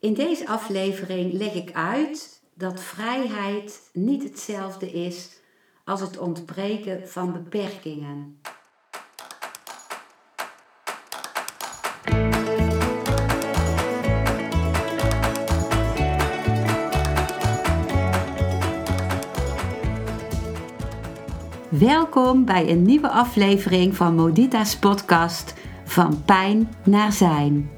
In deze aflevering leg ik uit dat vrijheid niet hetzelfde is als het ontbreken van beperkingen. Welkom bij een nieuwe aflevering van Modita's podcast Van Pijn naar Zijn.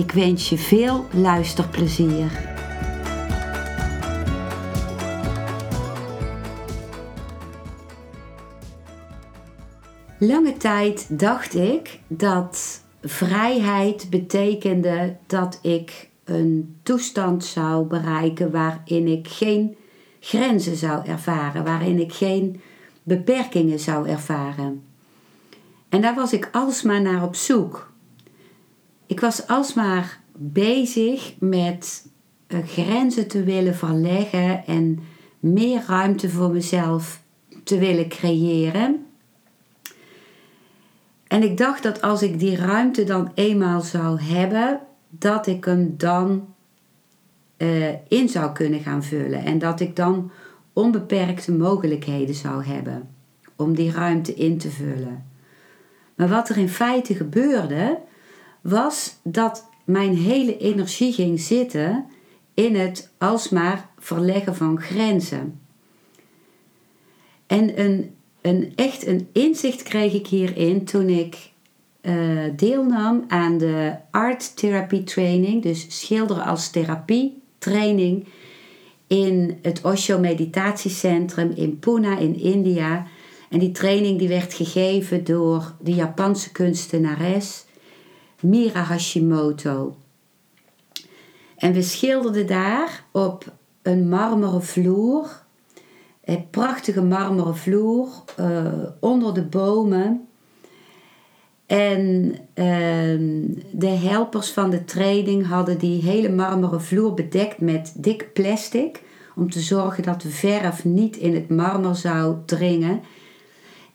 Ik wens je veel luisterplezier. Lange tijd dacht ik dat vrijheid betekende dat ik een toestand zou bereiken waarin ik geen grenzen zou ervaren, waarin ik geen beperkingen zou ervaren. En daar was ik alsmaar naar op zoek. Ik was alsmaar bezig met eh, grenzen te willen verleggen en meer ruimte voor mezelf te willen creëren. En ik dacht dat als ik die ruimte dan eenmaal zou hebben, dat ik hem dan uh, in zou kunnen gaan vullen. En dat ik dan onbeperkte mogelijkheden zou hebben om die ruimte in te vullen. Maar wat er in feite gebeurde, was dat mijn hele energie ging zitten in het alsmaar verleggen van grenzen. En een, een, echt een inzicht kreeg ik hierin toen ik uh, deelnam aan de Art Therapy Training, dus schilderen als therapie training in het Osho Meditatiecentrum in Pune in India. En die training die werd gegeven door de Japanse kunstenares Mira Hashimoto. En we schilderden daar op een marmeren vloer, een prachtige marmeren vloer, uh, onder de bomen. En ehm, de helpers van de training hadden die hele marmeren vloer bedekt met dik plastic. Om te zorgen dat de verf niet in het marmer zou dringen.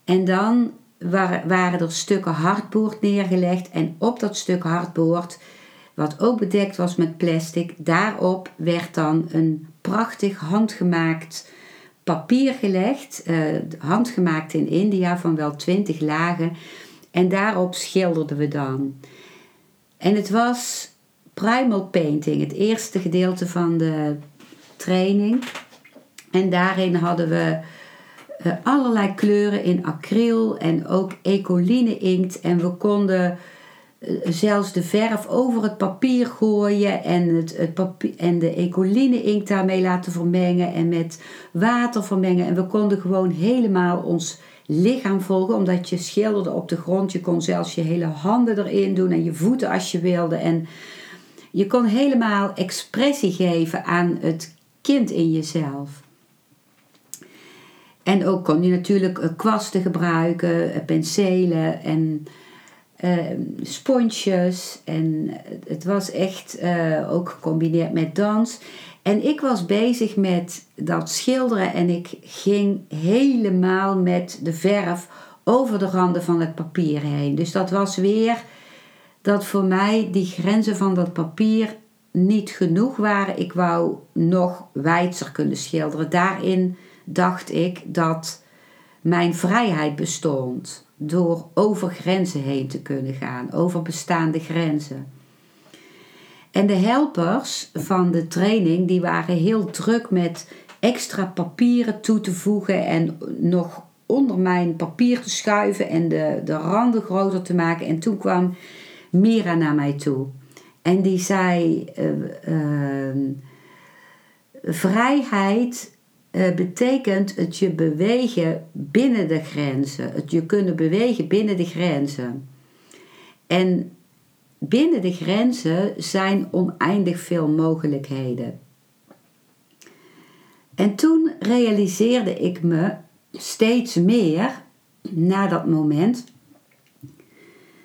En dan waren er stukken hardboord neergelegd. En op dat stuk hardboord, wat ook bedekt was met plastic, daarop werd dan een prachtig handgemaakt papier gelegd. Uh, handgemaakt in India van wel 20 lagen en daarop schilderden we dan. En het was primal painting, het eerste gedeelte van de training. En daarin hadden we eh, allerlei kleuren in acryl en ook ecoline inkt. En we konden eh, zelfs de verf over het papier gooien en, het, het papier, en de ecoline inkt daarmee laten vermengen en met water vermengen. En we konden gewoon helemaal ons lichaam volgen, omdat je schilderde op de grond. Je kon zelfs je hele handen erin doen en je voeten als je wilde. En je kon helemaal expressie geven aan het kind in jezelf. En ook kon je natuurlijk eh, kwasten gebruiken, eh, penselen en uh, sponsjes. En het was echt ook gecombineerd met dans. En ik was bezig met dat schilderen en ik ging helemaal met de verf over de randen van het papier heen. Dus dat was weer dat voor mij die grenzen van dat papier niet genoeg waren. Ik wou nog wijdser kunnen schilderen. Daarin dacht ik dat mijn vrijheid bestond door over grenzen heen te kunnen gaan, over bestaande grenzen. En de helpers van de training die waren heel druk met extra papieren toe te voegen en nog onder mijn papier te schuiven en de, de randen groter te maken. En toen kwam Mira naar mij toe. En die zei: uh, uh, Vrijheid uh, betekent het je bewegen binnen de grenzen. Het je kunnen bewegen binnen de grenzen. En binnen de grenzen zijn oneindig veel mogelijkheden. En toen realiseerde ik me steeds meer na dat moment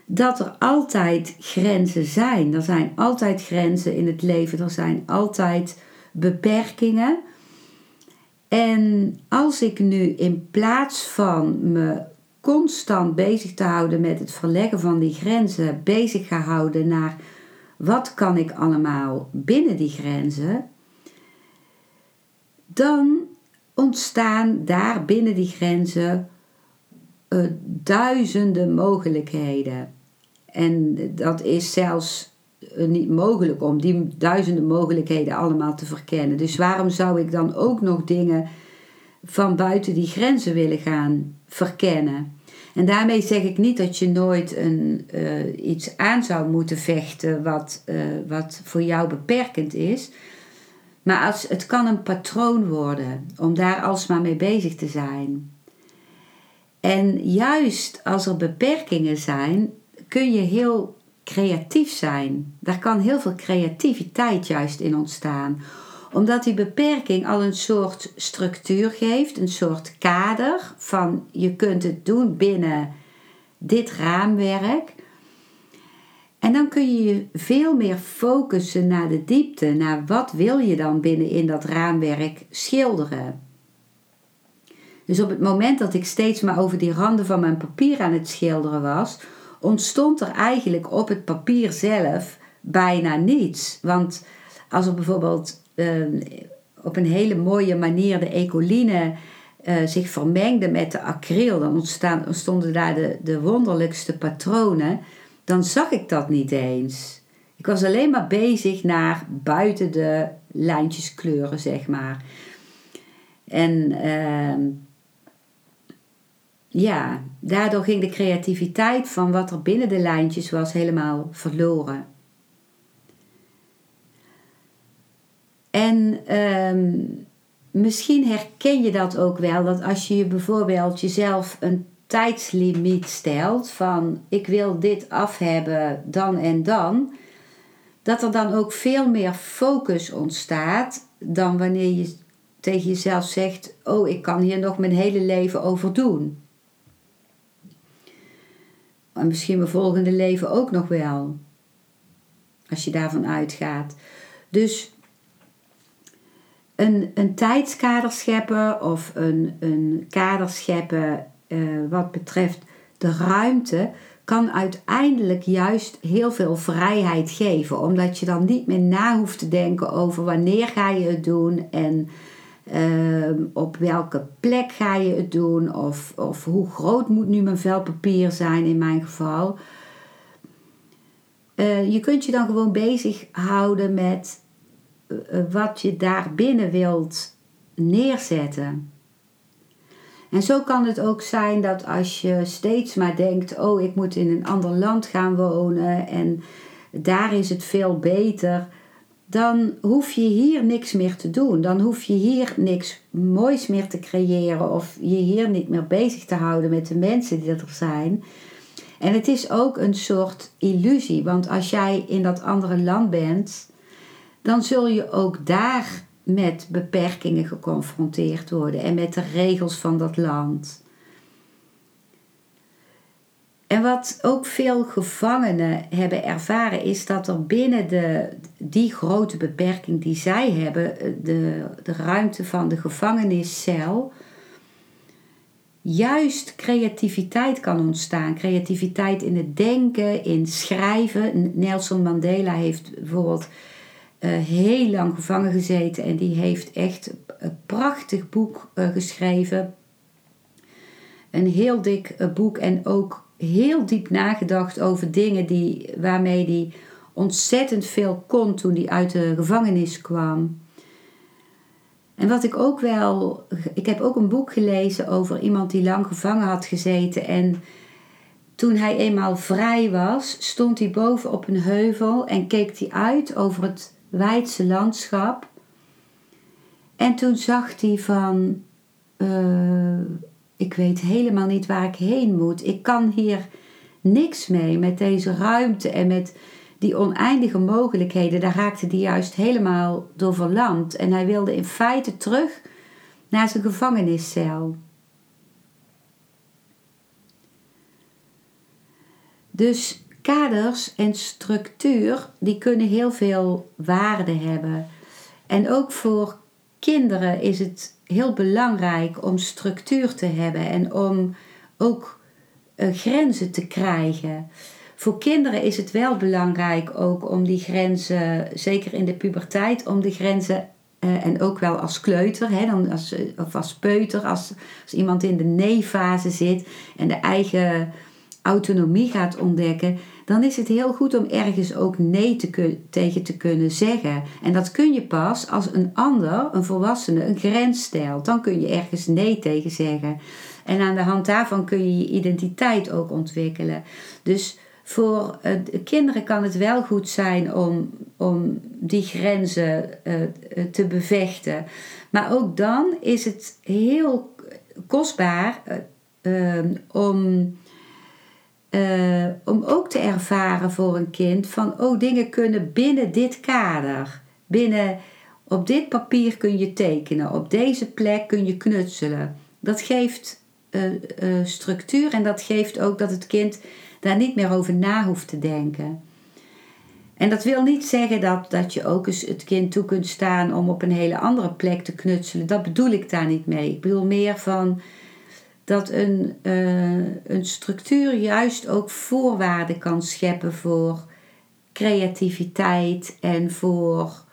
dat er altijd grenzen zijn. Er zijn altijd grenzen in het leven, er zijn altijd beperkingen. En als ik nu in plaats van me constant bezig te houden met het verleggen van die grenzen, bezig ga houden naar wat kan ik allemaal binnen die grenzen, dan ontstaan daar binnen die grenzen uh, duizenden mogelijkheden. En dat is zelfs eh, niet mogelijk om die duizenden mogelijkheden allemaal te verkennen. Dus waarom zou ik dan ook nog dingen van buiten die grenzen willen gaan verkennen? En daarmee zeg ik niet dat je nooit een, uh, iets aan zou moeten vechten wat, uh, wat voor jou beperkend is. Maar als, het kan een patroon worden om daar alsmaar mee bezig te zijn. En juist als er beperkingen zijn, kun je heel creatief zijn. Daar kan heel veel creativiteit juist in ontstaan. Omdat die beperking al een soort structuur geeft, een soort kader van je kunt het doen binnen dit raamwerk. En dan kun je je veel meer focussen naar de diepte, naar wat wil je dan binnen in dat raamwerk schilderen. Dus op het moment dat ik steeds maar over die randen van mijn papier aan het schilderen was, ontstond er eigenlijk op het papier zelf bijna niets. Want als er bijvoorbeeld ehm, op een hele mooie manier de ecoline uh, zich vermengde met de acryl, dan ontstaan, ontstonden daar de, de wonderlijkste patronen, dan zag ik dat niet eens. Ik was alleen maar bezig naar buiten de lijntjes kleuren, zeg maar. En ehm, ja, daardoor ging de creativiteit van wat er binnen de lijntjes was helemaal verloren. En ehm, misschien herken je dat ook wel, dat als je bijvoorbeeld jezelf een tijdslimiet stelt van ik wil dit af hebben dan en dan, dat er dan ook veel meer focus ontstaat dan wanneer je tegen jezelf zegt: Oh, ik kan hier nog mijn hele leven over doen. En misschien mijn volgende leven ook nog wel. Als je daarvan uitgaat. Dus een, een tijdskader scheppen of een, een kader scheppen uh, wat betreft de ruimte kan uiteindelijk juist heel veel vrijheid geven. Omdat je dan niet meer na hoeft te denken over wanneer ga je het doen en Ehm, op welke plek ga je het doen? Of, of hoe groot moet nu mijn vel papier zijn in mijn geval? Uh, je kunt je dan gewoon bezighouden met uh, wat je daar binnen wilt neerzetten. En zo kan het ook zijn dat als je steeds maar denkt: oh, ik moet in een ander land gaan wonen en daar is het veel beter dan hoef je hier niks meer te doen. Dan hoef je hier niks moois meer te creëren of je hier niet meer bezig te houden met de mensen die er zijn. En het is ook een soort illusie, want als jij in dat andere land bent, dan zul je ook daar met beperkingen geconfronteerd worden en met de regels van dat land. En wat ook veel gevangenen hebben ervaren, is dat er binnen de, die grote beperking die zij hebben, de, de ruimte van de gevangeniscel, juist creativiteit kan ontstaan. Creativiteit in het denken, in schrijven. Nelson Mandela heeft bijvoorbeeld uh, heel lang gevangen gezeten en die heeft echt een prachtig boek uh, geschreven. Een heel dik uh, boek en ook heel diep nagedacht over dingen die, waarmee hij ontzettend veel kon toen hij uit de gevangenis kwam. En wat ik ook wel. Ik heb ook een boek gelezen over iemand die lang gevangen had gezeten. En toen hij eenmaal vrij was, stond hij boven op een heuvel en keek hij uit over het wijdse landschap. En toen zag hij van. Uh, ik weet helemaal niet waar ik heen moet. Ik kan hier niks mee met deze ruimte en met die oneindige mogelijkheden, daar raakte hij juist helemaal door verlamd. En hij wilde in feite terug naar zijn gevangeniscel. Dus kaders en structuur, die kunnen heel veel waarde hebben. En ook voor kinderen is het heel belangrijk om structuur te hebben en om ook uh, grenzen te krijgen. Voor kinderen is het wel belangrijk ook om die grenzen, zeker in de puberteit, om de grenzen uh, en ook wel als kleuter, hè, dan als, of als peuter, als, als iemand in de nee-fase zit en de eigen autonomie gaat ontdekken, dan is het heel goed om ergens ook nee te tegen te kunnen zeggen. En dat kun je pas als een ander, een volwassene, een grens stelt. Dan kun je ergens nee tegen zeggen. En aan de hand daarvan kun je je identiteit ook ontwikkelen. Dus voor uh, kinderen kan het wel goed zijn om, om die grenzen uh, te bevechten. Maar ook dan is het heel kostbaar om om ook te ervaren voor een kind van, oh, dingen kunnen binnen dit kader. Binnen, op dit papier kun je tekenen, op deze plek kun je knutselen. Dat geeft uh, uh, structuur en dat geeft ook dat het kind daar niet meer over na hoeft te denken. En dat wil niet zeggen dat, dat je ook eens het kind toe kunt staan om op een hele andere plek te knutselen. Dat bedoel ik daar niet mee. Ik bedoel meer van dat een, uh, een structuur juist ook voorwaarden kan scheppen voor creativiteit en voor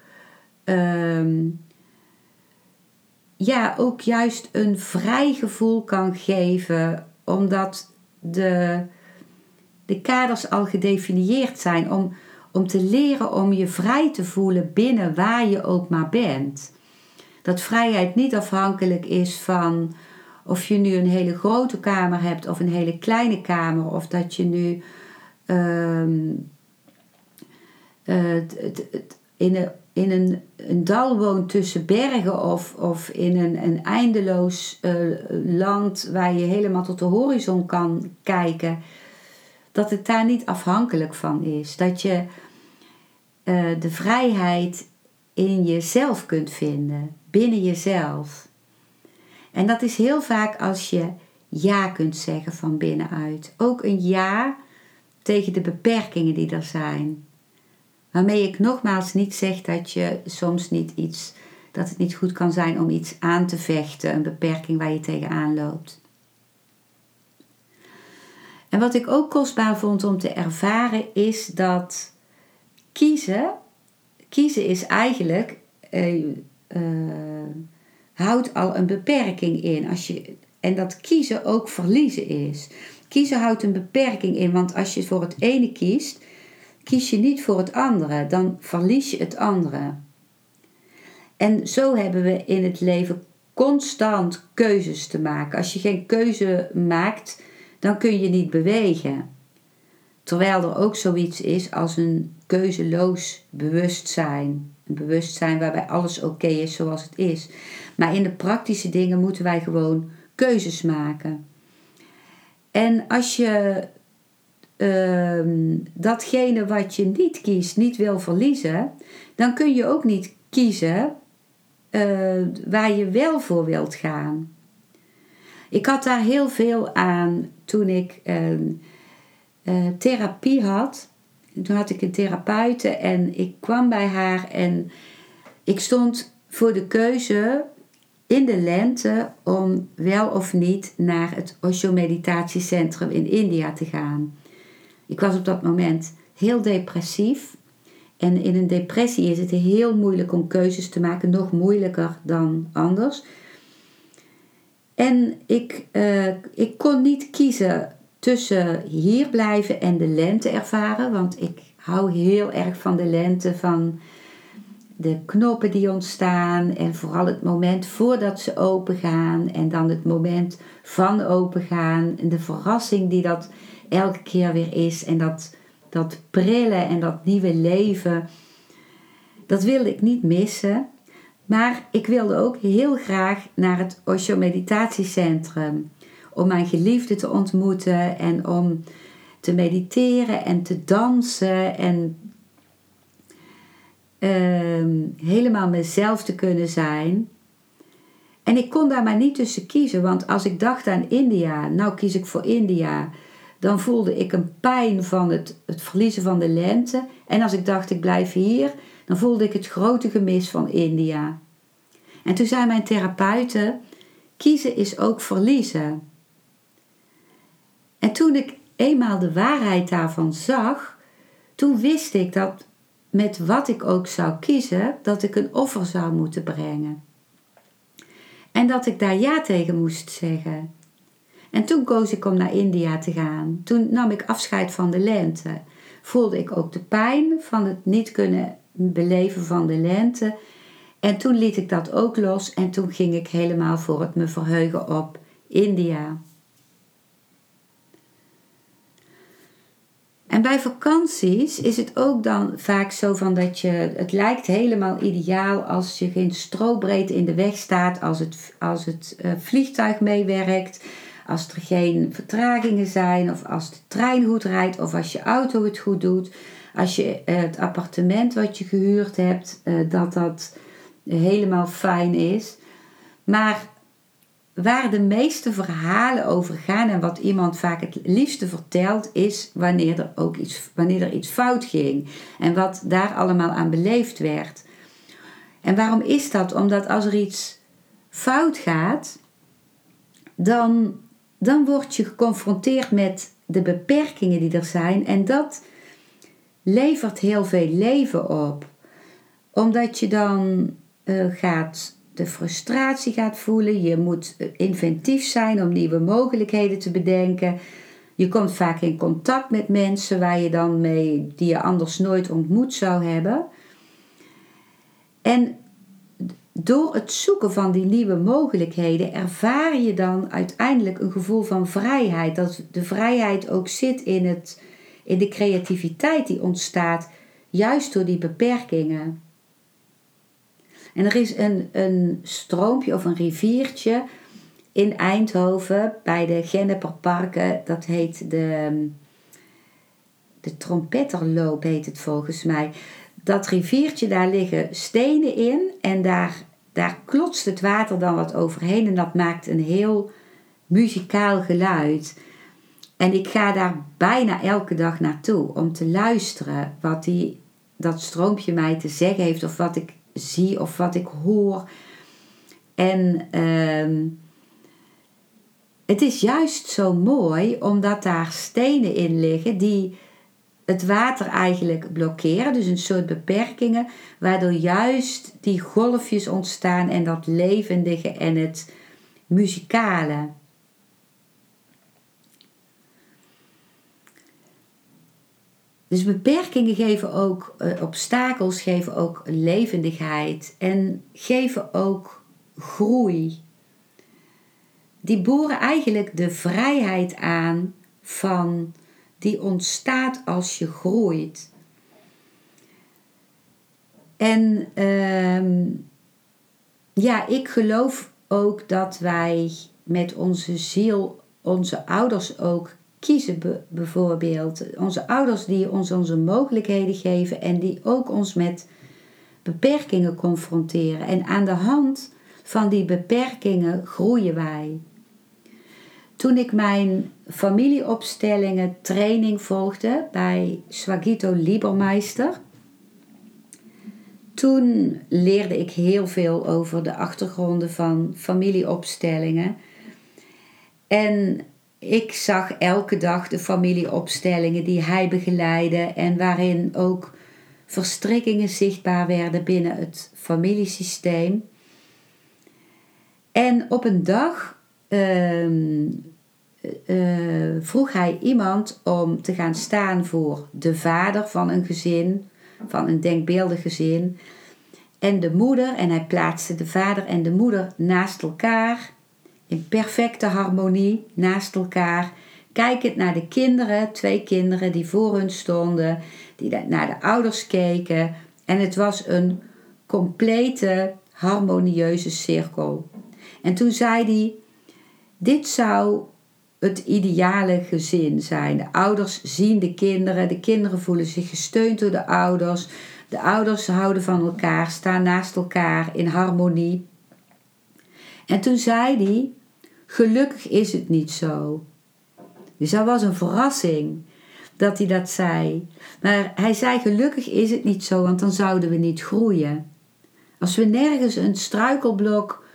um, ja, ook juist een vrij gevoel kan geven, omdat de, de kaders al gedefinieerd zijn. Om, om te leren om je vrij te voelen binnen waar je ook maar bent. Dat vrijheid niet afhankelijk is van of je nu een hele grote kamer hebt of een hele kleine kamer, of dat je nu eh, in, een, in een, een dal woont tussen bergen of, of in een, een eindeloos uh, land waar je helemaal tot de horizon kan kijken, dat het daar niet afhankelijk van is. Dat je uh, de vrijheid in jezelf kunt vinden, binnen jezelf. En dat is heel vaak als je ja kunt zeggen van binnenuit. Ook een ja tegen de beperkingen die er zijn. Waarmee ik nogmaals niet zeg dat je soms niet iets, dat het niet goed kan zijn om iets aan te vechten, een beperking waar je tegenaan loopt. En wat ik ook kostbaar vond om te ervaren is dat kiezen, kiezen is eigenlijk uh, houdt al een beperking in. Als je, en dat kiezen ook verliezen is. Kiezen houdt een beperking in, want als je voor het ene kiest, kies je niet voor het andere, dan verlies je het andere. En zo hebben we in het leven constant keuzes te maken. Als je geen keuze maakt, dan kun je niet bewegen. Terwijl er ook zoiets is als een keuzeloos bewustzijn. Bewustzijn waarbij alles oké is zoals het is. Maar in de praktische dingen moeten wij gewoon keuzes maken. En als je uh, datgene wat je niet kiest niet wil verliezen, dan kun je ook niet kiezen uh, waar je wel voor wilt gaan. Ik had daar heel veel aan toen ik uh, therapie had. Toen had ik een therapeute en ik kwam bij haar en ik stond voor de keuze in de lente om wel of niet naar het Osho Meditatiecentrum in India te gaan. Ik was op dat moment heel depressief. En in een depressie is het heel moeilijk om keuzes te maken, nog moeilijker dan anders. En ik, uh, ik kon niet kiezen tussen hier blijven en de lente ervaren, want ik hou heel erg van de lente, van de knoppen die ontstaan en vooral het moment voordat ze open gaan en dan het moment van open gaan en de verrassing die dat elke keer weer is en dat, dat prillen en dat nieuwe leven, dat wilde ik niet missen. Maar ik wilde ook heel graag naar het Osho Meditatiecentrum om mijn geliefde te ontmoeten en om te mediteren en te dansen en ehm, helemaal mezelf te kunnen zijn. En ik kon daar maar niet tussen kiezen, want als ik dacht aan India, nou kies ik voor India, dan voelde ik een pijn van het, het verliezen van de lente. En als ik dacht ik blijf hier, dan voelde ik het grote gemis van India. En toen zei mijn therapeute, kiezen is ook verliezen. En toen ik eenmaal de waarheid daarvan zag, toen wist ik dat met wat ik ook zou kiezen, dat ik een offer zou moeten brengen. En dat ik daar ja tegen moest zeggen. En toen koos ik om naar India te gaan. Toen nam ik afscheid van de lente. Voelde ik ook de pijn van het niet kunnen beleven van de lente. En toen liet ik dat ook los en toen ging ik helemaal voor het me verheugen op India. En bij vakanties is het ook dan vaak zo van dat je, het lijkt helemaal ideaal als je geen strobreedte in de weg staat, als het, als het uh, vliegtuig meewerkt, als er geen vertragingen zijn, of als de trein goed rijdt, of als je auto het goed doet, als je uh, het appartement wat je gehuurd hebt, uh, dat dat helemaal fijn is. Maar waar de meeste verhalen over gaan en wat iemand vaak het liefste vertelt, is wanneer er ook iets, wanneer er iets fout ging en wat daar allemaal aan beleefd werd. En waarom is dat? Omdat als er iets fout gaat, dan, dan word je geconfronteerd met de beperkingen die er zijn en dat levert heel veel leven op. Omdat je dan uh, gaat de frustratie gaat voelen. Je moet inventief zijn om nieuwe mogelijkheden te bedenken. Je komt vaak in contact met mensen waar je dan mee, die je anders nooit ontmoet zou hebben. En door het zoeken van die nieuwe mogelijkheden ervaar je dan uiteindelijk een gevoel van vrijheid. Dat de vrijheid ook zit in, het, in de creativiteit die ontstaat, juist door die beperkingen. En er is een, een stroompje of een riviertje in Eindhoven bij de Genneperparken. Dat heet de, de Trompetterloop, heet het volgens mij. Dat riviertje, daar liggen stenen in en daar, daar klotst het water dan wat overheen en dat maakt een heel muzikaal geluid. En ik ga daar bijna elke dag naartoe om te luisteren wat die, dat stroompje mij te zeggen heeft of wat ik zie of wat ik hoor. En ehm, het is juist zo mooi omdat daar stenen in liggen die het water eigenlijk blokkeren, dus een soort beperkingen, waardoor juist die golfjes ontstaan en dat levendige en het muzikale. Dus beperkingen geven ook, uh, obstakels geven ook levendigheid en geven ook groei. Die boren eigenlijk de vrijheid aan van die ontstaat als je groeit. En uh, ja, ik geloof ook dat wij met onze ziel onze ouders ook kiezen bijvoorbeeld. Onze ouders die ons onze mogelijkheden geven en die ook ons met beperkingen confronteren. En aan de hand van die beperkingen groeien wij. Toen ik mijn familieopstellingen training volgde bij Swagito Liebermeister, toen leerde ik heel veel over de achtergronden van familieopstellingen. En ik zag elke dag de familieopstellingen die hij begeleidde en waarin ook verstrikkingen zichtbaar werden binnen het familiesysteem. En op een dag ehm, eh, vroeg hij iemand om te gaan staan voor de vader van een gezin, van een denkbeeldig gezin, en de moeder. En hij plaatste de vader en de moeder naast elkaar in perfecte harmonie naast elkaar. Kijkend naar de kinderen, twee kinderen die voor hun stonden, die naar de ouders keken. En het was een complete harmonieuze cirkel. En toen zei hij: Dit zou het ideale gezin zijn. De ouders zien de kinderen, de kinderen voelen zich gesteund door de ouders. De ouders houden van elkaar, staan naast elkaar in harmonie. En toen zei hij: Gelukkig is het niet zo. Dus dat was een verrassing dat hij dat zei. Maar hij zei: Gelukkig is het niet zo, want dan zouden we niet groeien. Als we nergens een struikelblok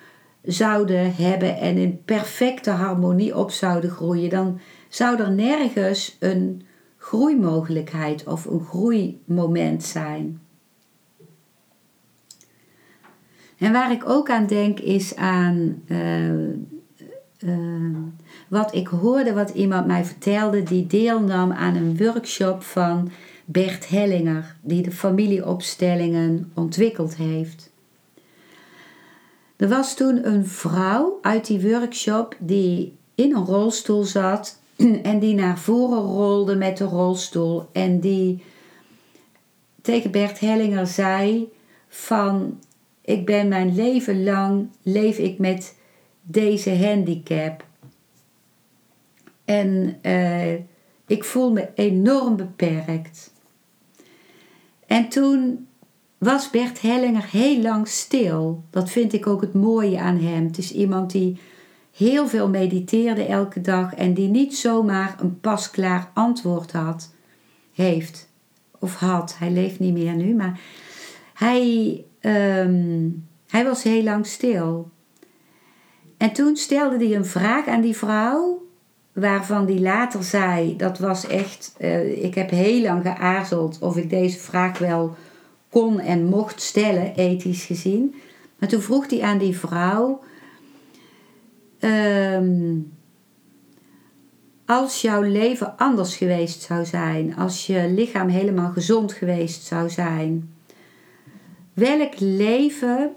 zouden hebben en in perfecte harmonie op zouden groeien, dan zou er nergens een groeimogelijkheid of een groeimoment zijn. En waar ik ook aan denk is aan uh, uh, wat ik hoorde, wat iemand mij vertelde, die deelnam aan een workshop van Bert Hellinger, die de familieopstellingen ontwikkeld heeft. Er was toen een vrouw uit die workshop die in een rolstoel zat en die naar voren rolde met de rolstoel en die tegen Bert Hellinger zei van ik ben mijn leven lang leef ik met deze handicap. En uh, ik voel me enorm beperkt. En toen was Bert Hellinger heel lang stil. Dat vind ik ook het mooie aan hem. Het is iemand die heel veel mediteerde elke dag en die niet zomaar een pasklaar antwoord had, heeft of had. Hij leeft niet meer nu, maar hij, um, hij was heel lang stil. En toen stelde hij een vraag aan die vrouw, waarvan hij later zei: Dat was echt, uh, ik heb heel lang geaarzeld of ik deze vraag wel kon en mocht stellen, ethisch gezien. Maar toen vroeg hij aan die vrouw: um, Als jouw leven anders geweest zou zijn, als je lichaam helemaal gezond geweest zou zijn, welk leven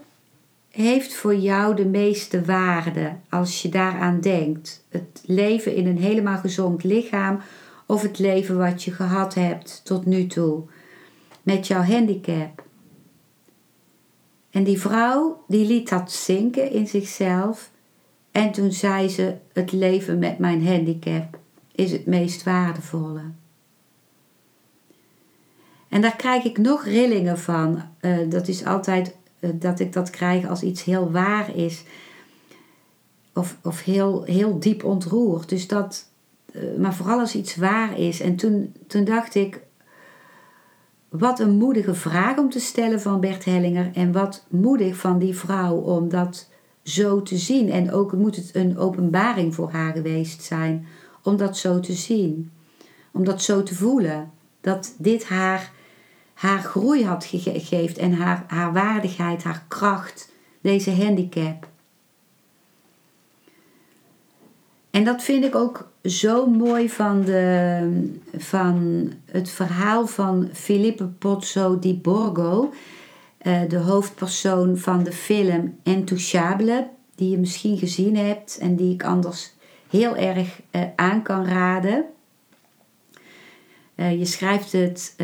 heeft voor jou de meeste waarde als je daaraan denkt? Het leven in een helemaal gezond lichaam of het leven wat je gehad hebt tot nu toe? met jouw handicap. En die vrouw die liet dat zinken in zichzelf en toen zei ze: Het leven met mijn handicap is het meest waardevolle. En daar krijg ik nog rillingen van. Uh, dat is altijd uh, dat ik dat krijg als iets heel waar is. Of, of heel, heel diep ontroerd. Dus dat, uh, maar vooral als iets waar is. En toen, toen dacht ik, wat een moedige vraag om te stellen van Bert Hellinger. En wat moedig van die vrouw om dat zo te zien. En ook moet het een openbaring voor haar geweest zijn om dat zo te zien. Om dat zo te voelen. Dat dit haar, haar groei had gegeven en haar, haar waardigheid, haar kracht, deze handicap. En dat vind ik ook zo mooi van, de, van het verhaal van Filippo Pozzo di Borgo, eh, de hoofdpersoon van de film Intouchable, die je misschien gezien hebt en die ik anders heel erg uh, aan kan raden. Uh, je schrijft het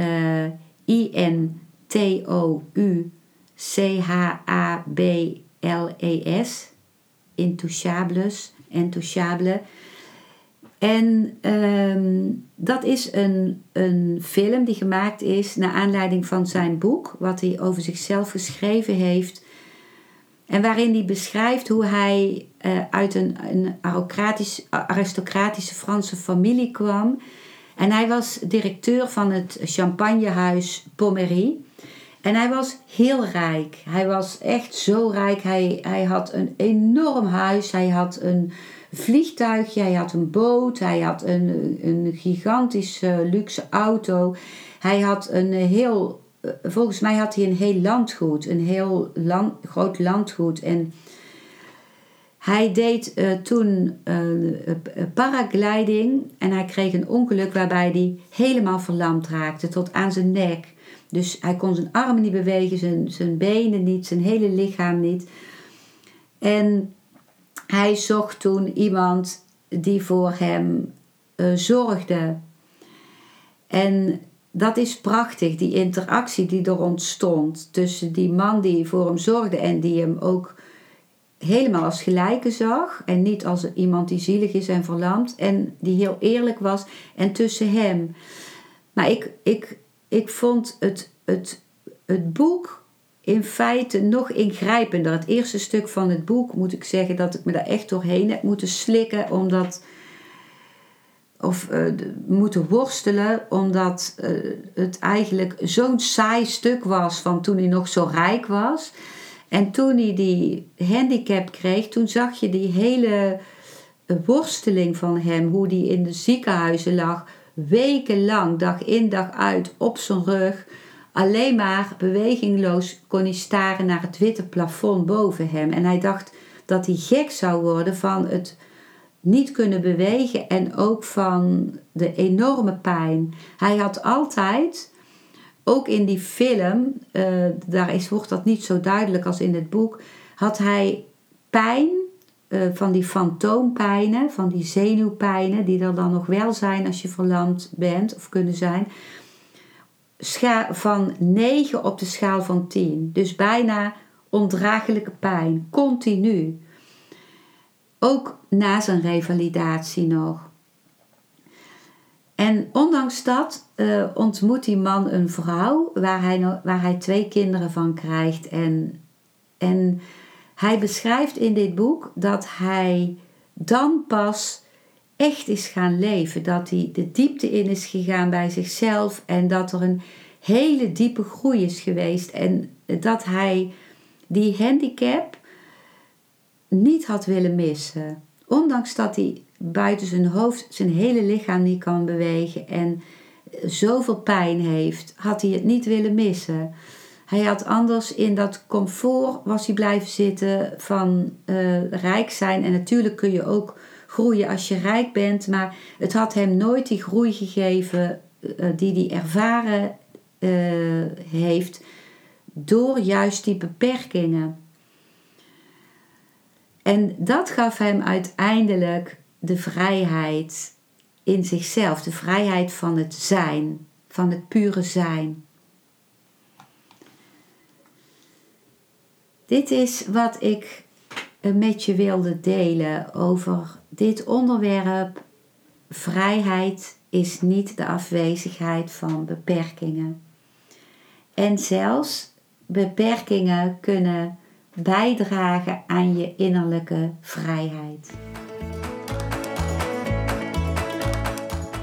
I-N-T-O-U-C-H-A-B-L-E-S, Intouchables, Intouchable. En um, dat is een, een film die gemaakt is naar aanleiding van zijn boek, wat hij over zichzelf geschreven heeft. En waarin hij beschrijft hoe hij uh, uit een, een aristocratische Franse familie kwam. En hij was directeur van het champagnehuis Pommery. En hij was heel rijk. Hij was echt zo rijk. Hij, hij had een enorm huis. Hij had een vliegtuigje, hij had een boot, hij had een, een gigantische luxe auto. Hij had een heel, volgens mij had hij een heel landgoed, een heel land, groot landgoed. En hij deed uh, toen uh, paragliding en hij kreeg een ongeluk waarbij hij helemaal verlamd raakte tot aan zijn nek. Dus hij kon zijn armen niet bewegen, zijn, zijn benen niet, zijn hele lichaam niet. En hij zocht toen iemand die voor hem zorgde. En dat is prachtig, die interactie die er ontstond tussen die man die voor hem zorgde en die hem ook helemaal als gelijke zag en niet als iemand die zielig is en verlamd en die heel eerlijk was en tussen hem. Maar ik, ik, ik vond het, het het boek in feite nog ingrijpender. Het eerste stuk van het boek moet ik zeggen dat ik me daar echt doorheen heb moeten slikken, omdat. Of uh, moeten worstelen, omdat uh, het eigenlijk zo'n saai stuk was van toen hij nog zo rijk was. En toen hij die handicap kreeg, toen zag je die hele worsteling van hem, hoe hij in de ziekenhuizen lag, wekenlang, dag in dag uit, op zijn rug. Alleen maar bewegingloos kon hij staren naar het witte plafond boven hem. En hij dacht dat hij gek zou worden van het niet kunnen bewegen en ook van de enorme pijn. Hij had altijd, ook in die film, uh, daar is, wordt dat niet zo duidelijk als in het boek, had hij pijn uh, van die fantoompijnen, van die zenuwpijnen, die er dan nog wel zijn als je verlamd bent of kunnen zijn. Van 9 op de schaal van 10. Dus bijna ondraaglijke pijn, continu. Ook na zijn revalidatie nog. En ondanks dat uh, ontmoet die man een vrouw waar hij, waar hij twee kinderen van krijgt. En, en hij beschrijft in dit boek dat hij dan pas echt is gaan leven. Dat hij de diepte in is gegaan bij zichzelf en dat er een hele diepe groei is geweest. En dat hij die handicap niet had willen missen. Ondanks dat hij buiten zijn hoofd zijn hele lichaam niet kan bewegen en zoveel pijn heeft, had hij het niet willen missen. Hij had anders in dat comfort was hij blijven zitten van uh, rijk zijn. En natuurlijk kun je ook groeien als je rijk bent. Maar het had hem nooit die groei gegeven uh, die hij ervaren uh, heeft door juist die beperkingen. En dat gaf hem uiteindelijk de vrijheid in zichzelf, de vrijheid van het zijn, van het pure zijn. Dit is wat ik met je wilde delen over dit onderwerp. Vrijheid is niet de afwezigheid van beperkingen. En zelfs beperkingen kunnen bijdragen aan je innerlijke vrijheid.